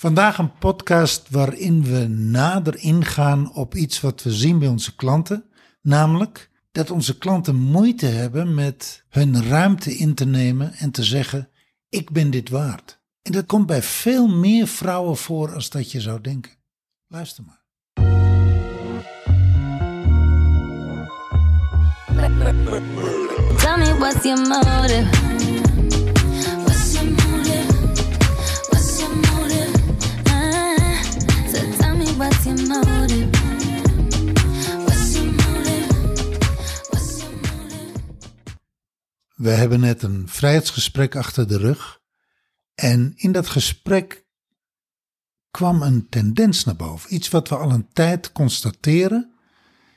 Vandaag een podcast waarin we nader ingaan op iets wat we zien bij onze klanten, namelijk dat onze klanten moeite hebben met hun ruimte in te nemen en te zeggen: Ik ben dit waard. En dat komt bij veel meer vrouwen voor als dat je zou denken. Luister maar. We hebben net een vrijheidsgesprek achter de rug. En in dat gesprek kwam een tendens naar boven. Iets wat we al een tijd constateren.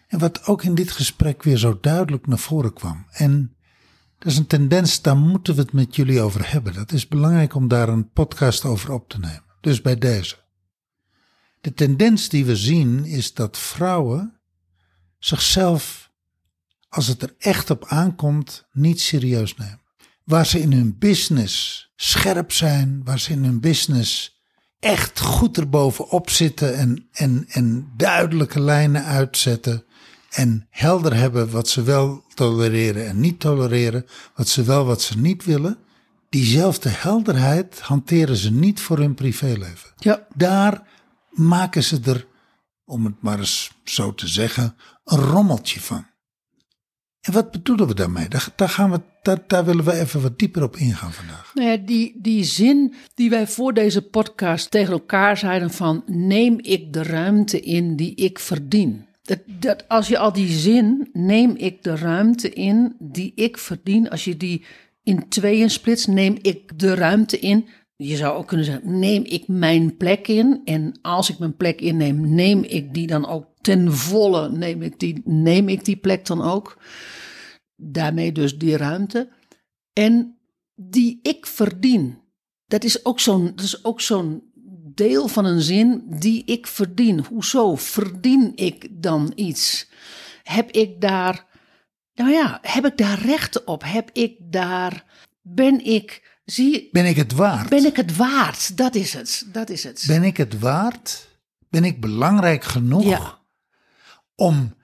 En wat ook in dit gesprek weer zo duidelijk naar voren kwam. En dat is een tendens, daar moeten we het met jullie over hebben. Dat is belangrijk om daar een podcast over op te nemen. Dus bij deze. De tendens die we zien is dat vrouwen zichzelf, als het er echt op aankomt, niet serieus nemen. Waar ze in hun business scherp zijn, waar ze in hun business echt goed erbovenop zitten en, en, en duidelijke lijnen uitzetten en helder hebben wat ze wel tolereren en niet tolereren, wat ze wel, wat ze niet willen, diezelfde helderheid hanteren ze niet voor hun privéleven. Ja. Daar maken ze er, om het maar eens zo te zeggen, een rommeltje van. En wat bedoelen we daarmee? Daar, gaan we, daar, daar willen we even wat dieper op ingaan vandaag. Nou ja, die, die zin die wij voor deze podcast tegen elkaar zeiden van neem ik de ruimte in die ik verdien. Dat, dat als je al die zin neem ik de ruimte in die ik verdien, als je die in tweeën splitst, neem ik de ruimte in. Je zou ook kunnen zeggen, neem ik mijn plek in. En als ik mijn plek inneem, neem ik die dan ook ten volle, neem ik die, neem ik die plek dan ook. Daarmee dus die ruimte. En die ik verdien. Dat is ook zo'n, dat is ook zo'n deel van een zin die ik verdien. Hoezo verdien ik dan iets? Heb ik daar, nou ja, heb ik daar rechten op? Heb ik daar, ben ik, zie, Ben ik het waard? ben ik het waard? Dat is het, dat is het. Ben ik het waard? Ben ik belangrijk genoeg Ja. om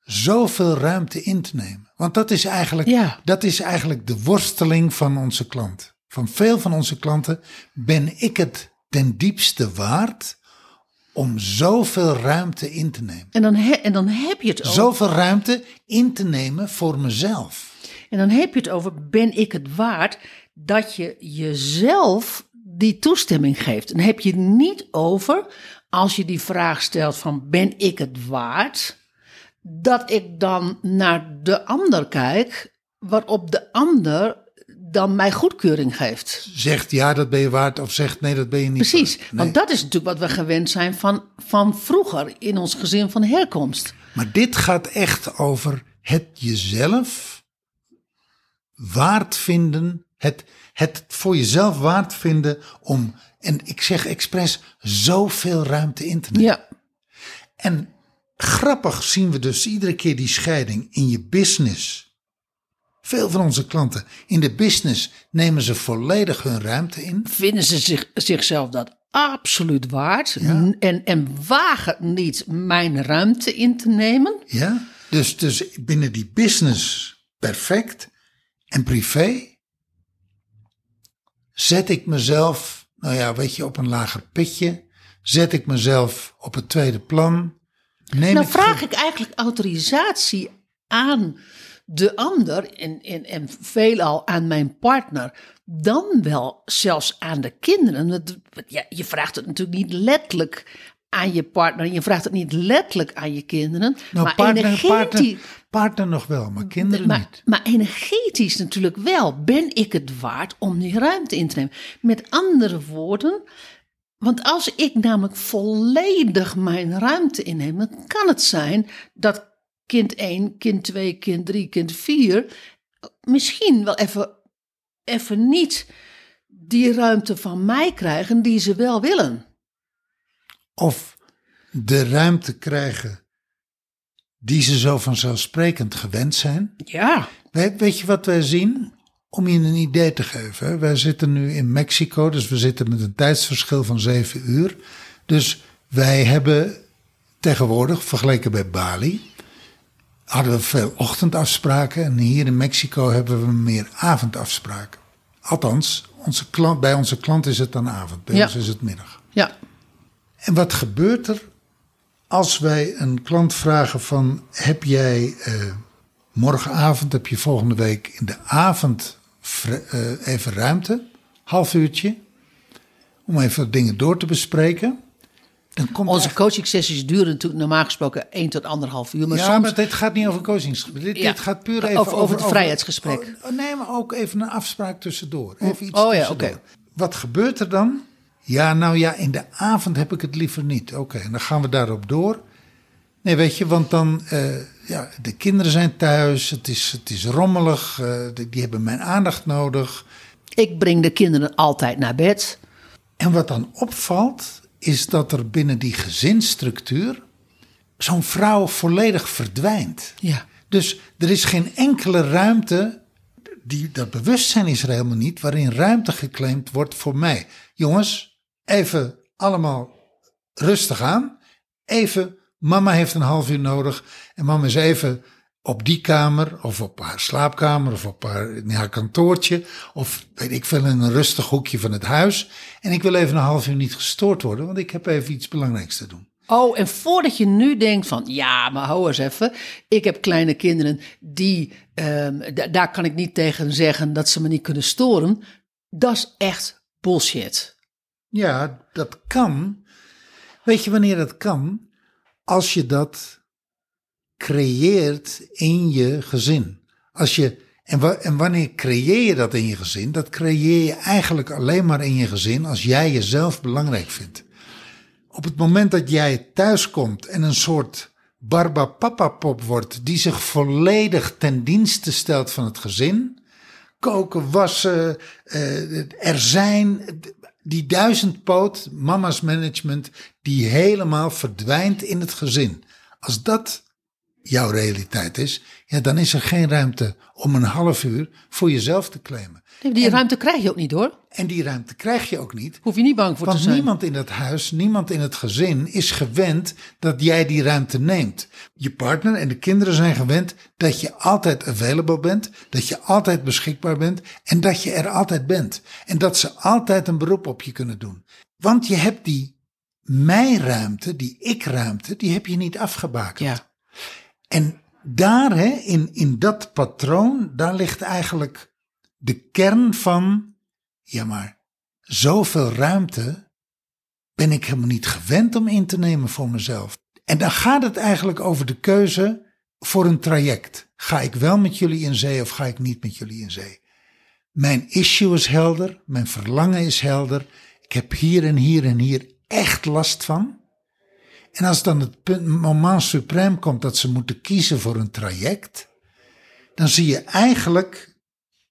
zoveel ruimte in te nemen? Want dat is, eigenlijk, Ja. dat is eigenlijk de worsteling van onze klant. Van veel van onze klanten ben ik het ten diepste waard om zoveel ruimte in te nemen. En dan, he- en dan heb je het over. Zoveel ruimte in te nemen voor mezelf. En dan heb je het over, ben ik het waard dat je jezelf die toestemming geeft. Dan heb je het niet over, als je die vraag stelt van, ben ik het waard? Dat ik dan naar de ander kijk, waarop de ander dan mij goedkeuring geeft. Zegt ja, dat ben je waard of zegt nee, dat ben je niet Precies. Nee. want dat is natuurlijk wat we gewend zijn van, van vroeger in ons gezin van herkomst. Maar dit gaat echt over het jezelf waard vinden. Het, het voor jezelf waard vinden om, en ik zeg expres, zoveel ruimte in te nemen. Ja, En grappig zien we dus iedere keer die scheiding in je business. Veel van onze klanten in de business nemen ze volledig hun ruimte in. vinden ze zich, zichzelf dat absoluut waard Ja. en, en wagen niet mijn ruimte in te nemen. Ja? Dus, dus binnen die business perfect. En privé zet ik mezelf, nou ja, weet je, op een lager pitje. Zet ik mezelf op het tweede plan. Neem Nou ik vraag ik eigenlijk autorisatie aan de ander en, en, en veelal aan mijn partner, dan wel zelfs aan de kinderen. Want, Ja, je vraagt het natuurlijk niet letterlijk aan je partner, je vraagt het niet letterlijk aan je kinderen, Nou, maar partner, energetisch... partner, partner nog wel, maar kinderen maar, niet. maar energetisch natuurlijk wel. Ben ik het waard om die ruimte in te nemen? Met andere woorden, want als ik namelijk volledig mijn ruimte inneem, dan kan het zijn dat kind 1, kind 2, kind 3, kind 4 misschien wel even, even niet die ruimte van mij krijgen die ze wel willen. Of de ruimte krijgen die ze zo vanzelfsprekend gewend zijn. Ja, Weet, weet je wat wij zien? om je een idee te geven. Wij zitten nu in Mexico, dus we zitten met een tijdsverschil van zeven uur. Dus wij hebben tegenwoordig, vergeleken bij Bali, hadden we veel ochtendafspraken. En hier in Mexico hebben we meer avondafspraken. Althans, onze klant, bij onze klant is het dan avond, bij Ja. ons is het middag. Ja. En wat gebeurt er als wij een klant vragen van... heb jij eh, morgenavond, heb je volgende week in de avond eh, even ruimte? Half uurtje. Om even dingen door te bespreken. Dan komt Onze echt- coaching sessies duren natuurlijk normaal gesproken 1 tot anderhalf uur. Maar ja, soms, maar dit gaat niet over coachingsgesprek. Dit, Ja, dit gaat puur even over- over het vrijheidsgesprek. oh, nee, maar ook even een afspraak tussendoor. Even iets Oh ja, oké. Wat gebeurt er dan? Ja, nou ja, in de avond heb ik het liever niet. Oké, en dan gaan we daarop door. Nee, weet je, want dan, eh, ja, de kinderen zijn thuis, het is, het is rommelig, eh, die, die hebben mijn aandacht nodig. ik breng de kinderen altijd naar bed. En wat dan opvalt, is dat er binnen die gezinsstructuur zo'n vrouw volledig verdwijnt. Ja. Dus er is geen enkele ruimte, die, dat bewustzijn is er helemaal niet, waarin ruimte geclaimd wordt voor mij. Jongens, even allemaal rustig aan. Even, mama heeft een half uur nodig en mama is even op die kamer of op haar slaapkamer of op haar, kantoortje of weet ik veel in een rustig hoekje van het huis. En ik wil even een half uur niet gestoord worden, want ik heb even iets belangrijks te doen. Oh, en voordat je nu denkt van, ja, maar hou eens even. Ik heb kleine kinderen, die, ehm, da- daar kan ik niet tegen zeggen dat ze me niet kunnen storen. Dat is echt bullshit. Ja, dat kan. Weet je wanneer dat kan? Als je dat creëert in je gezin. Als je, en, en wanneer creëer je dat in je gezin? Dat creëer je eigenlijk alleen maar in je gezin als jij jezelf belangrijk vindt. Op het moment dat jij thuis komt en een soort Barbapapa-pop wordt die zich volledig ten dienste stelt van het gezin, koken, wassen, eh, er zijn. Die duizendpoot, mama's management, die helemaal verdwijnt in het gezin. Als dat jouw realiteit is, ja, dan is er geen ruimte om een half uur voor jezelf te claimen. Nee, Die ruimte krijg je ook niet hoor. En die ruimte krijg je ook niet, Hoef je niet bang voor te want zijn. niemand in dat huis, niemand in het gezin is gewend dat jij die ruimte neemt. Je partner en de kinderen zijn gewend dat je altijd available bent, dat je altijd beschikbaar bent en dat je er altijd bent. En dat ze altijd een beroep op je kunnen doen. Want je hebt die mij-ruimte, die ik-ruimte, die heb je niet afgebakend. Ja. En daar, hè, in, in dat patroon, daar ligt eigenlijk de kern van, ja maar, zoveel ruimte ben ik helemaal niet gewend om in te nemen voor mezelf. En dan gaat het eigenlijk over de keuze voor een traject. Ga ik wel met jullie in zee of ga ik niet met jullie in zee? Mijn issue is helder, mijn verlangen is helder. Ik heb hier en hier en hier echt last van. En als dan het moment suprême komt dat ze moeten kiezen voor een traject, dan zie je eigenlijk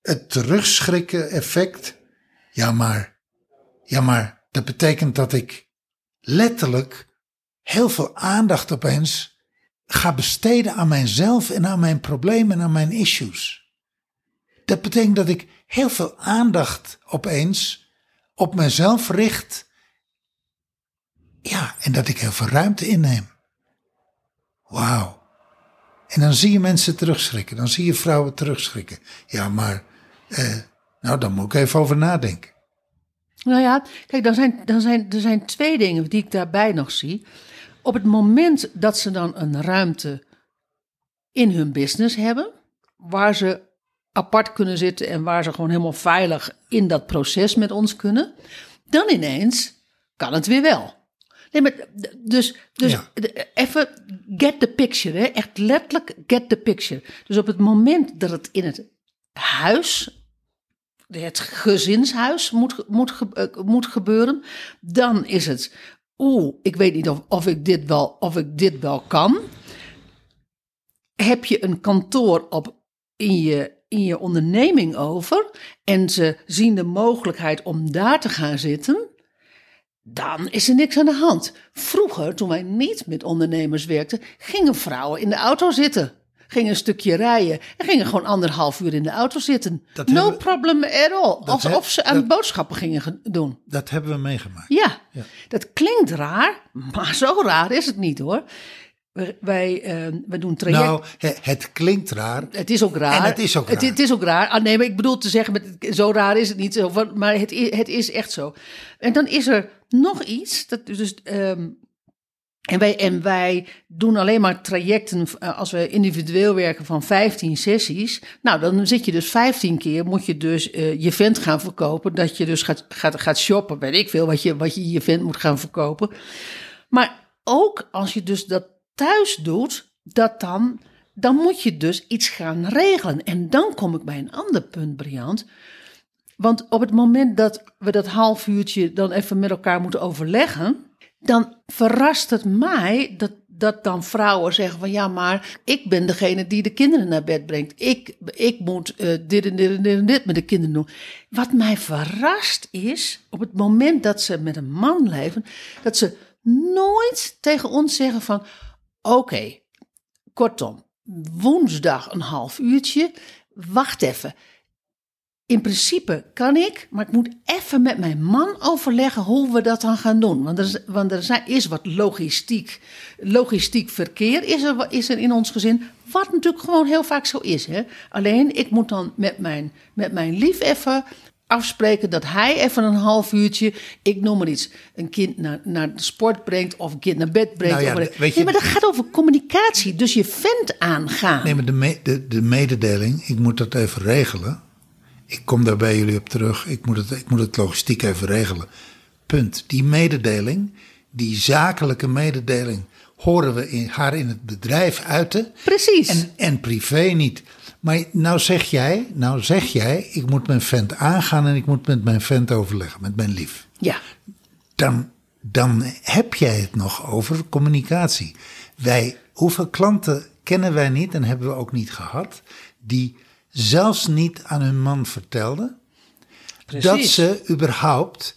het terugschrikken effect. Ja, maar, ja, maar dat betekent dat ik letterlijk heel veel aandacht opeens ga besteden aan mijzelf en aan mijn problemen en aan mijn issues. Dat betekent dat ik heel veel aandacht opeens op mezelf richt ja, en dat ik heel veel ruimte inneem. Wauw. En dan zie je mensen terugschrikken. Dan zie je vrouwen terugschrikken. Ja, maar, eh, nou, dan moet ik even over nadenken. Nou ja, kijk, dan zijn, dan zijn, er zijn twee dingen die ik daarbij nog zie. Op het moment dat ze dan een ruimte in hun business hebben, waar ze apart kunnen zitten en waar ze gewoon helemaal veilig in dat proces met ons kunnen, dan ineens kan het weer wel. Nee, maar dus, dus Ja. even get the picture, hè? echt letterlijk get the picture. Dus op het moment dat het in het huis het gezinshuis moet, moet, eh, moet gebeuren, dan is het, oeh, ik weet niet of, of, ik dit wel, of ik dit wel kan. Heb je een kantoor op, in, je, in je onderneming over en ze zien de mogelijkheid om daar te gaan zitten, dan is er niks aan de hand. Vroeger, toen wij niet met ondernemers werkten, gingen vrouwen in de auto zitten. gingen een stukje rijden en gingen gewoon anderhalf uur in de auto zitten. Dat no problem at all. Alsof ze aan dat- boodschappen gingen ge- doen. Dat hebben we meegemaakt. Ja, Ja. dat klinkt raar, maar zo raar is het niet hoor. Wij, eh, we doen traject. Nou, he- het klinkt raar. Het is ook raar. En het is ook raar. het is ook raar. Ah, nee, maar ik bedoel te zeggen, met, zo raar is het niet. Maar het, het is echt zo. En dan is er nog iets. Dat, dus, ehm, en, wij, en wij doen alleen maar trajecten eh, als we individueel werken van 15 sessies. Nou, dan zit je dus 15 keer, moet je dus eh, je vent gaan verkopen. Dat je dus gaat, gaat, gaat shoppen, weet ik veel, wat je, wat je je vent moet gaan verkopen. Maar ook als je dus dat thuis doet, dat dan, dan moet je dus iets gaan regelen. En dan kom ik bij een ander punt, Briant. Want op het moment dat we dat half uurtje dan even met elkaar moeten overleggen, dan verrast het mij dat, dat dan vrouwen zeggen van ja, maar ik ben degene die de kinderen naar bed brengt. Ik, ik moet eh, dit en dit en dit en dit met de kinderen doen. Wat mij verrast is, op het moment dat ze met een man leven, dat ze nooit tegen ons zeggen van oké, kortom, woensdag een half uurtje, wacht even. In principe kan ik, maar ik moet even met mijn man overleggen hoe we dat dan gaan doen. Want er, is- want er zijn, is wat logistiek, logistiek verkeer is er, is er in ons gezin. Wat natuurlijk gewoon heel vaak zo is. Hè? Alleen ik moet dan met mijn, met mijn lief even afspreken dat hij even een half uurtje, ik noem maar iets, een kind naar, naar de sport brengt of een kind naar bed brengt. Nou ja, of wat- weet je- nee, maar dat gaat over communicatie. Dus je vent aangaan. Nee, maar de, me- de, de mededeling, ik moet dat even regelen. Ik kom daar bij jullie op terug. Ik moet, het, ik moet het logistiek even regelen. Punt. Die mededeling, die zakelijke mededeling, horen we in, haar in het bedrijf uiten. Precies. En, en privé niet. Maar nou zeg jij, nou zeg jij, ik moet mijn vent aangaan en ik moet met mijn vent overleggen, met mijn lief. ja. Dan, dan heb jij het nog over communicatie. Wij, hoeveel klanten kennen wij niet en hebben we ook niet gehad, die zelfs niet aan hun man vertelden dat ze überhaupt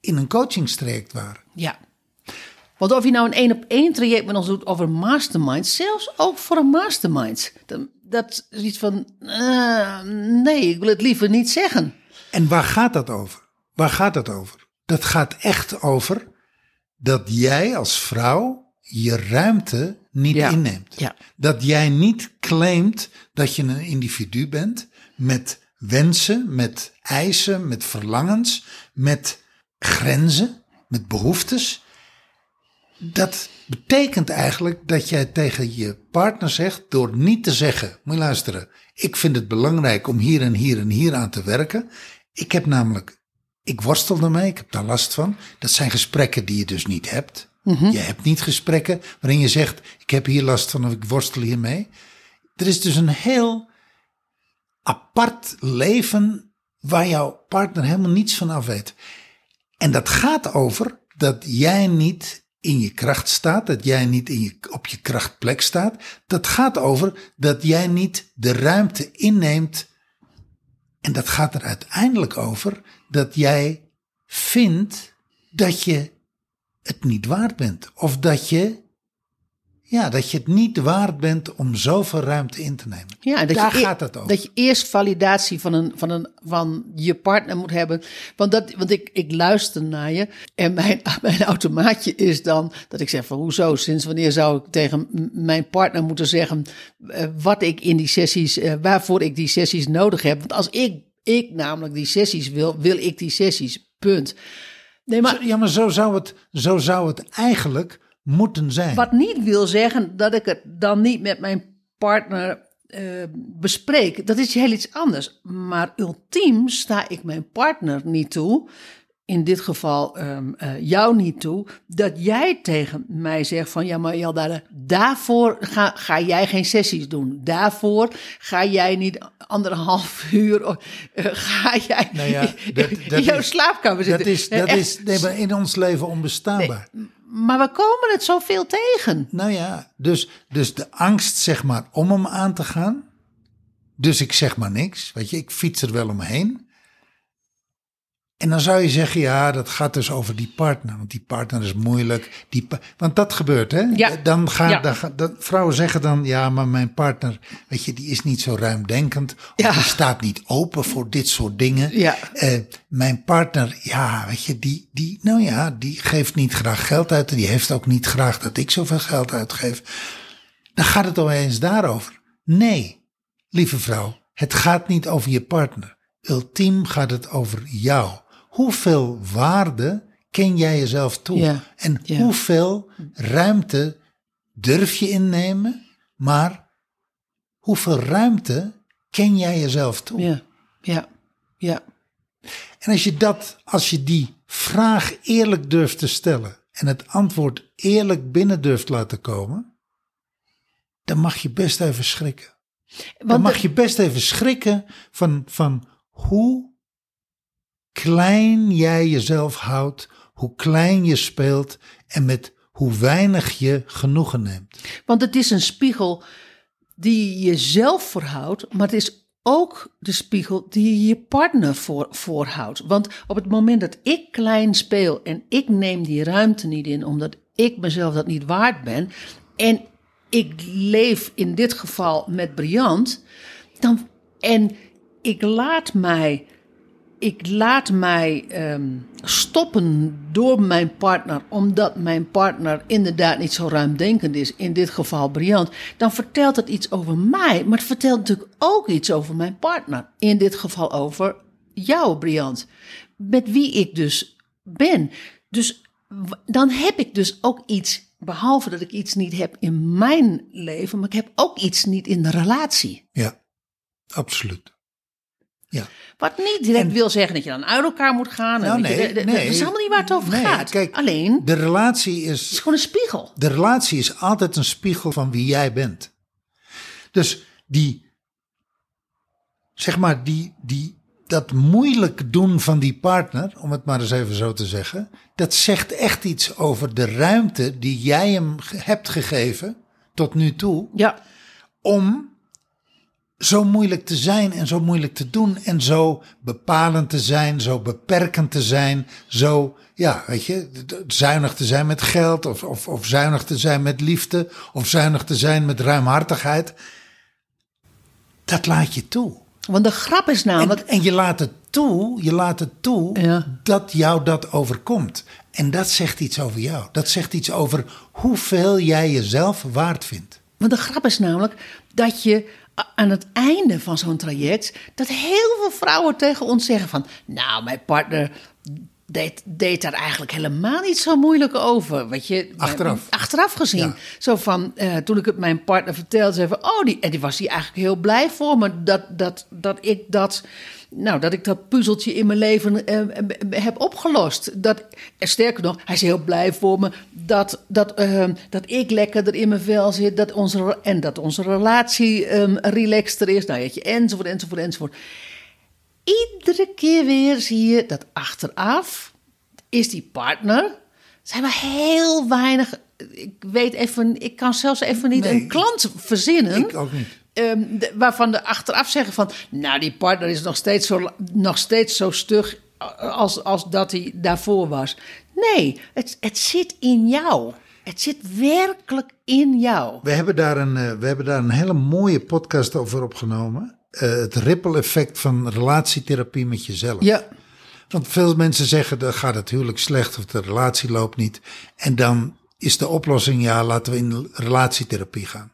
in een coachingstraject waren. Ja. Want of je nou een één op één traject met ons doet over mastermind, zelfs ook voor een mastermind, dan, dat is iets van, eh, nee, ik wil het liever niet zeggen. En waar gaat dat over? Waar gaat dat over? Dat gaat echt over dat jij als vrouw je ruimte niet Ja. inneemt. Ja. Dat jij niet claimt dat je een individu bent met wensen, met eisen, met verlangens, met grenzen, met behoeftes. Dat betekent eigenlijk dat jij tegen je partner zegt, door niet te zeggen, moet je luisteren, ik vind het belangrijk om hier en hier en hier aan te werken. Ik heb namelijk, ik worstel ermee, ik heb daar last van. Dat zijn gesprekken die je dus niet hebt. Je hebt niet gesprekken waarin je zegt, ik heb hier last van of ik worstel hiermee. Er is dus een heel apart leven waar jouw partner helemaal niets van af weet. En dat gaat over dat jij niet in je kracht staat, dat jij niet in je, op je krachtplek staat. Dat gaat over dat jij niet de ruimte inneemt. En dat gaat er uiteindelijk over dat jij vindt dat je het niet waard bent. Of dat je, ja, dat je het niet waard bent om zoveel ruimte in te nemen. Ja, dat Daar je, e- gaat het over. Dat je eerst validatie van, een, van, een, van je partner moet hebben. Want, dat, want ik, ik luister naar je. En mijn, mijn automaatje is dan dat ik zeg van hoezo? Sinds wanneer zou ik tegen mijn partner moeten zeggen eh, wat ik in die sessies, eh, waarvoor ik die sessies nodig heb? Want als ik, ik namelijk die sessies wil, wil ik die sessies. Punt. Nee, maar Zo- ja, maar zo zou, het, zo zou het eigenlijk moeten zijn. Wat niet wil zeggen dat ik het dan niet met mijn partner eh, bespreek. Dat is heel iets anders. Maar ultiem sta ik mijn partner niet toe. In dit geval ehm, eh, jou niet toe. Dat jij tegen mij zegt van ja, maar Jaldara, daarvoor ga, ga jij geen sessies doen. Daarvoor ga jij niet anderhalf uur. eh, ga jij Nou ja, dat- dat in jouw is- slaapkamer zitten. Dat is, dat Echt is nee, maar in ons leven onbestaanbaar. maar we komen het zoveel tegen. Nou ja, dus, dus de angst zeg maar om hem aan te gaan. Dus ik zeg maar niks. Weet je, ik fiets er wel omheen. En dan zou je zeggen, ja, dat gaat dus over die partner. Want die partner is moeilijk. Die want dat gebeurt, hè? Ja. Dan gaan, Ja. dan gaan- vrouwen zeggen dan, ja, maar mijn partner, weet je, die is niet zo ruimdenkend. Of Ja. die staat niet open voor dit soort dingen. Ja. Eh, mijn partner, ja, weet je, die, die, nou ja, die geeft niet graag geld uit. En die heeft ook niet graag dat ik zoveel geld uitgeef. Dan gaat het opeens daarover. Nee, lieve vrouw, het gaat niet over je partner. Ultiem gaat het over jou. Hoeveel waarde ken jij jezelf toe? Ja, En ja. hoeveel ruimte durf je innemen? Maar hoeveel ruimte ken jij jezelf toe? Ja, ja, ja. En als je dat, als je die vraag eerlijk durft te stellen en het antwoord eerlijk binnen durft laten komen, dan mag je best even schrikken. Dan mag de- je best even schrikken van, van hoe klein jij jezelf houdt, hoe klein je speelt en met hoe weinig je genoegen neemt. Want het is een spiegel die je zelf voorhoudt, maar het is ook de spiegel die je je partner voor, voorhoudt. Want op het moment dat ik klein speel en ik neem die ruimte niet in, omdat ik mezelf dat niet waard ben, en ik leef in dit geval met Briant, dan, en ik laat mij ik laat mij ehm, stoppen door mijn partner, omdat mijn partner inderdaad niet zo ruimdenkend is, in dit geval Briant, dan vertelt het iets over mij, maar het vertelt natuurlijk ook iets over mijn partner, in dit geval over jou, Briant, met wie ik dus ben. Dus dan heb ik dus ook iets, behalve dat ik iets niet heb in mijn leven, maar ik heb ook iets niet in de relatie. Ja, absoluut. Ja. Wat niet direct En- wil zeggen dat je dan uit elkaar moet gaan. en Nou, je, nee, de- de- nee. Dat is helemaal niet waar het over Nee, gaat. kijk, Alleen, De relatie het is is, gewoon een spiegel. de relatie is altijd een spiegel van wie jij bent. Dus die, zeg maar, die, die, dat moeilijk doen van die partner, om het maar eens even zo te zeggen, dat zegt echt iets over de ruimte die jij hem hebt gegeven tot nu toe, Ja, om zo moeilijk te zijn en zo moeilijk te doen en zo bepalend te zijn, zo beperkend te zijn, zo, ja, weet je, zuinig te zijn met geld of, of, of zuinig te zijn met liefde of zuinig te zijn met ruimhartigheid. Dat laat je toe. want de grap is namelijk... En, en je laat het toe, je laat het toe Ja. dat jou dat overkomt. En dat zegt iets over jou. Dat zegt iets over hoeveel jij jezelf waard vindt. Want de grap is namelijk dat je aan het einde van zo'n traject... dat heel veel vrouwen tegen ons zeggen van... nou, mijn partner deed, deed daar eigenlijk helemaal niet zo moeilijk over. Weet je, Achteraf. Achteraf gezien. Ja. Zo van, eh, toen ik het mijn partner vertelde... zei van, oh, die, en die was hij eigenlijk heel blij voor me... dat, dat, dat ik dat... Nou, dat ik dat puzzeltje in mijn leven eh, eh, heb opgelost. Dat, sterker nog, hij is heel blij voor me dat, dat, eh, dat ik lekkerder in mijn vel zit. Dat onze, en dat onze relatie eh, relaxter is. Nou, weet je, enzovoort, enzovoort, enzovoort. Iedere keer weer zie je dat achteraf is die partner. Zijn we heel weinig. Ik weet even, ik kan zelfs even niet Nee, een klant verzinnen. Ik ook niet. Ehm, de- waarvan de achteraf zeggen van, nou die partner is nog steeds zo, nog steeds zo stug als, als dat hij daarvoor was. Nee, het, het zit in jou. Het zit werkelijk in jou. We hebben daar een, eh, we hebben daar een hele mooie podcast over opgenomen. Eh, het ripple effect van relatietherapie met jezelf. Ja, Want veel mensen zeggen, dan gaat het huwelijk slecht of de relatie loopt niet. En dan is de oplossing, ja, laten we in relatietherapie gaan.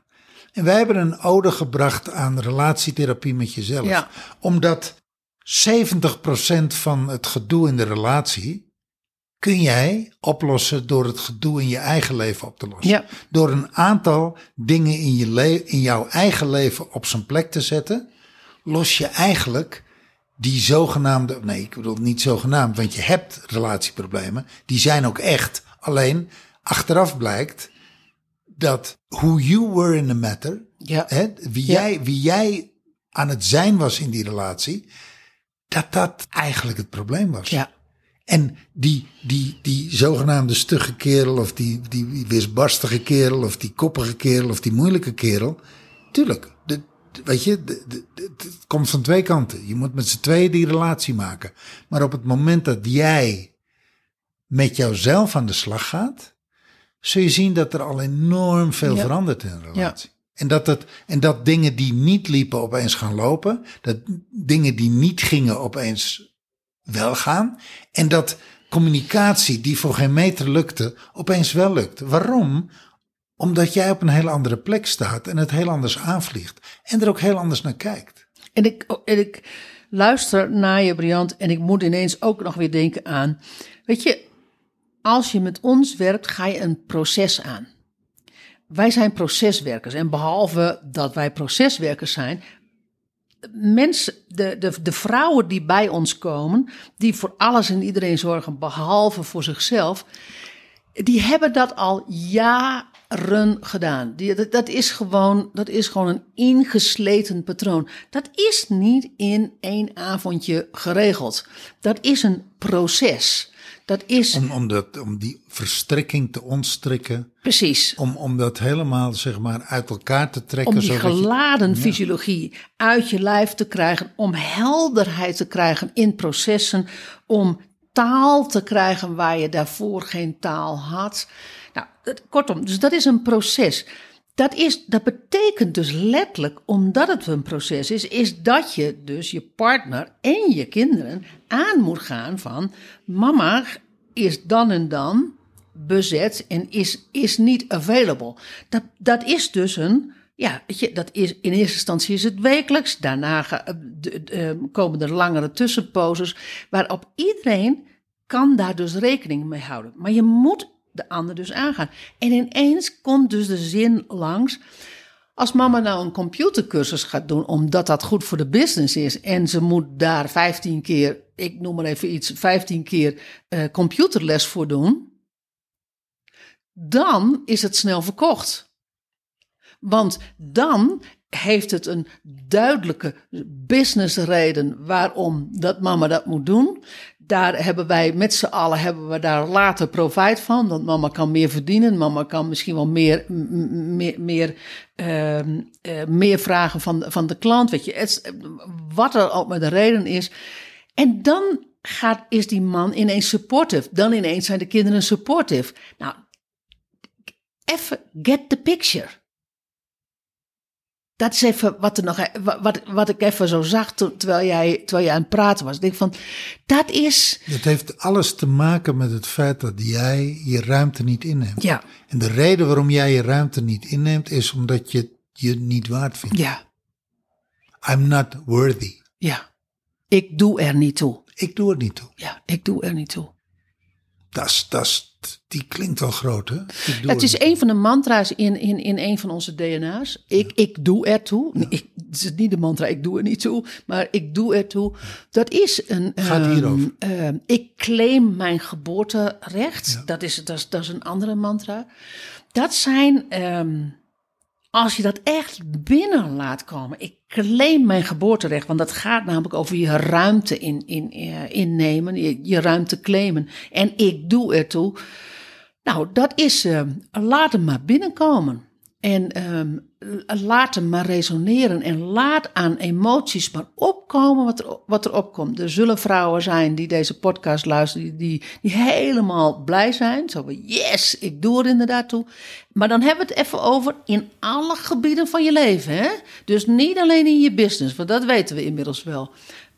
En wij hebben een ode gebracht aan relatietherapie met jezelf. Ja. Omdat 70% van het gedoe in de relatie kun jij oplossen door het gedoe in je eigen leven op te lossen. Ja. Door een aantal dingen in, je le- in jouw eigen leven op zijn plek te zetten, los je eigenlijk die zogenaamde, nee, ik bedoel niet zogenaamd, want je hebt relatieproblemen, die zijn ook echt. Alleen achteraf blijkt dat who you were in the matter, Ja. hè, wie, Ja. jij, wie jij aan het zijn was in die relatie, dat dat eigenlijk het probleem was. ja, En die, die, die zogenaamde stugge kerel, of die, die weersbarstige kerel, of die koppige kerel, of die moeilijke kerel. Tuurlijk, weet je, het komt van twee kanten. Je moet met z'n tweeën die relatie maken. Maar op het moment dat jij met jouzelf aan de slag gaat, zul je zien dat er al enorm veel Ja. verandert in een relatie. En dat, het, en dat dingen die niet liepen opeens gaan lopen. Dat dingen die niet gingen opeens wel gaan. En dat communicatie die voor geen meter lukte, opeens wel lukt. Waarom? Omdat jij op een hele andere plek staat en het heel anders aanvliegt. En er ook heel anders naar kijkt. En ik, en ik luister naar je, Briant, en ik moet ineens ook nog weer denken aan. Weet je, als je met ons werkt, ga je een proces aan. Wij zijn proceswerkers. En behalve dat wij proceswerkers zijn, mensen, de, de, de vrouwen die bij ons komen, die voor alles en iedereen zorgen, behalve voor zichzelf, die hebben dat al jaren gedaan. Die, dat, dat, is gewoon, dat is gewoon een ingesleten patroon. Dat is niet in één avondje geregeld. Dat is een proces. Dat is Om, om, dat, om die verstrikking te ontstrikken. precies. Om, om dat helemaal zeg maar uit elkaar te trekken. Om die je- geladen fysiologie uit je lijf te krijgen, om helderheid te krijgen in processen, om taal te krijgen waar je daarvoor geen taal had. Nou, kortom, dus dat is een proces. Dat, is, dat betekent dus letterlijk, omdat het een proces is, is dat je dus je partner en je kinderen aan moet gaan van mama is dan en dan bezet en is, is niet available. Dat, dat is dus een, ja, dat is, in eerste instantie is het wekelijks, daarna eh, de- de, eh, komen er langere tussenposes, waarop iedereen kan daar dus rekening mee houden. Maar je moet de ander dus aangaan. En ineens komt dus de zin langs. Als mama nou een computercursus gaat doen, omdat dat goed voor de business is, en ze moet daar 15 keer, ik noem maar even iets, 15 keer eh, computerles voor doen, dan is het snel verkocht. Want dan heeft het een duidelijke businessreden waarom dat mama dat moet doen. Daar hebben wij met z'n allen hebben we daar later profijt van. Want mama kan meer verdienen. Mama kan misschien wel meer, meer, meer, eh, meer vragen van, van de klant. Weet je, wat er ook maar de reden is. En dan gaat, is die man ineens supportive. Dan ineens zijn de kinderen supportive. Nou, even get the picture. Dat is even wat, er nog, e- wa- wat, wat ik even zo zag terwijl jij, terwijl jij aan het praten was. Ik denk van, dat is, Het heeft alles te maken met het feit dat jij je ruimte niet inneemt. ja, En de reden waarom jij je ruimte niet inneemt is omdat je je niet waard vindt. ja, I'm not worthy. ja. Ik doe er niet toe. Ik doe het niet toe. Ja, ik doe er niet toe. Dat is, die klinkt wel groot, hè? Het is niet. een van de mantra's in, in, in een van onze DNA's. Ik, ik doe ertoe. Ik, het is niet de mantra, ik doe er niet toe. Maar ik doe ertoe. Dat is een... Gaat ehm, hierover. ehm, ik claim mijn geboorterecht. Dat, is, dat, is, dat is een andere mantra. Dat zijn... ehm, als je dat echt binnen laat komen. Ik claim mijn geboorterecht. Want dat gaat namelijk over je ruimte in, in, eh, innemen. Je, je ruimte claimen. En ik doe ertoe. Nou, dat is, eh, laat hem maar binnenkomen. En ehm, laat hem maar resoneren. En laat aan emoties maar opkomen wat er, wat er opkomt. Er zullen vrouwen zijn die deze podcast luisteren, die, die, helemaal blij zijn. Zo van, yes, ik doe er inderdaad toe. Maar dan hebben we het even over in alle gebieden van je leven. Hè? Dus niet alleen in je business, want dat weten we inmiddels wel.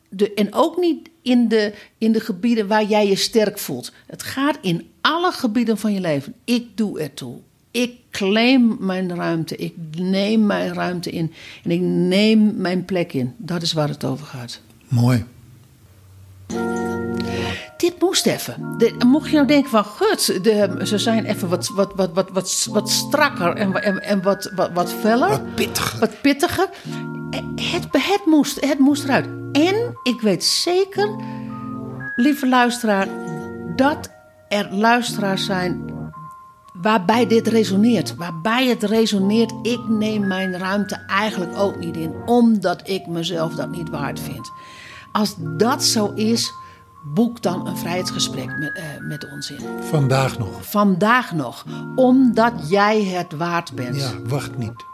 De, en ook niet in de, in de gebieden waar jij je sterk voelt. Het gaat in alle gebieden van je leven. Ik doe ertoe. Ik claim mijn ruimte. Ik neem mijn ruimte in. En ik neem mijn plek in. Dat is waar het over gaat. Mooi. Dit moest even. De- mocht je nou denken van, gut, de, ze zijn even wat, wat, wat, wat, wat, wat strakker en, en wat, wat, wat feller. Wat pittiger. Wat pittiger. Het, het, moest, het moest eruit. En ik weet zeker, lieve luisteraar, dat er luisteraars zijn waarbij dit resoneert. Waarbij het resoneert, ik neem mijn ruimte eigenlijk ook niet in, omdat ik mezelf dat niet waard vind. Als dat zo is, boek dan een vrijheidsgesprek met, eh, met ons in. Vandaag nog. Vandaag nog, omdat jij het waard bent. Ja, wacht niet.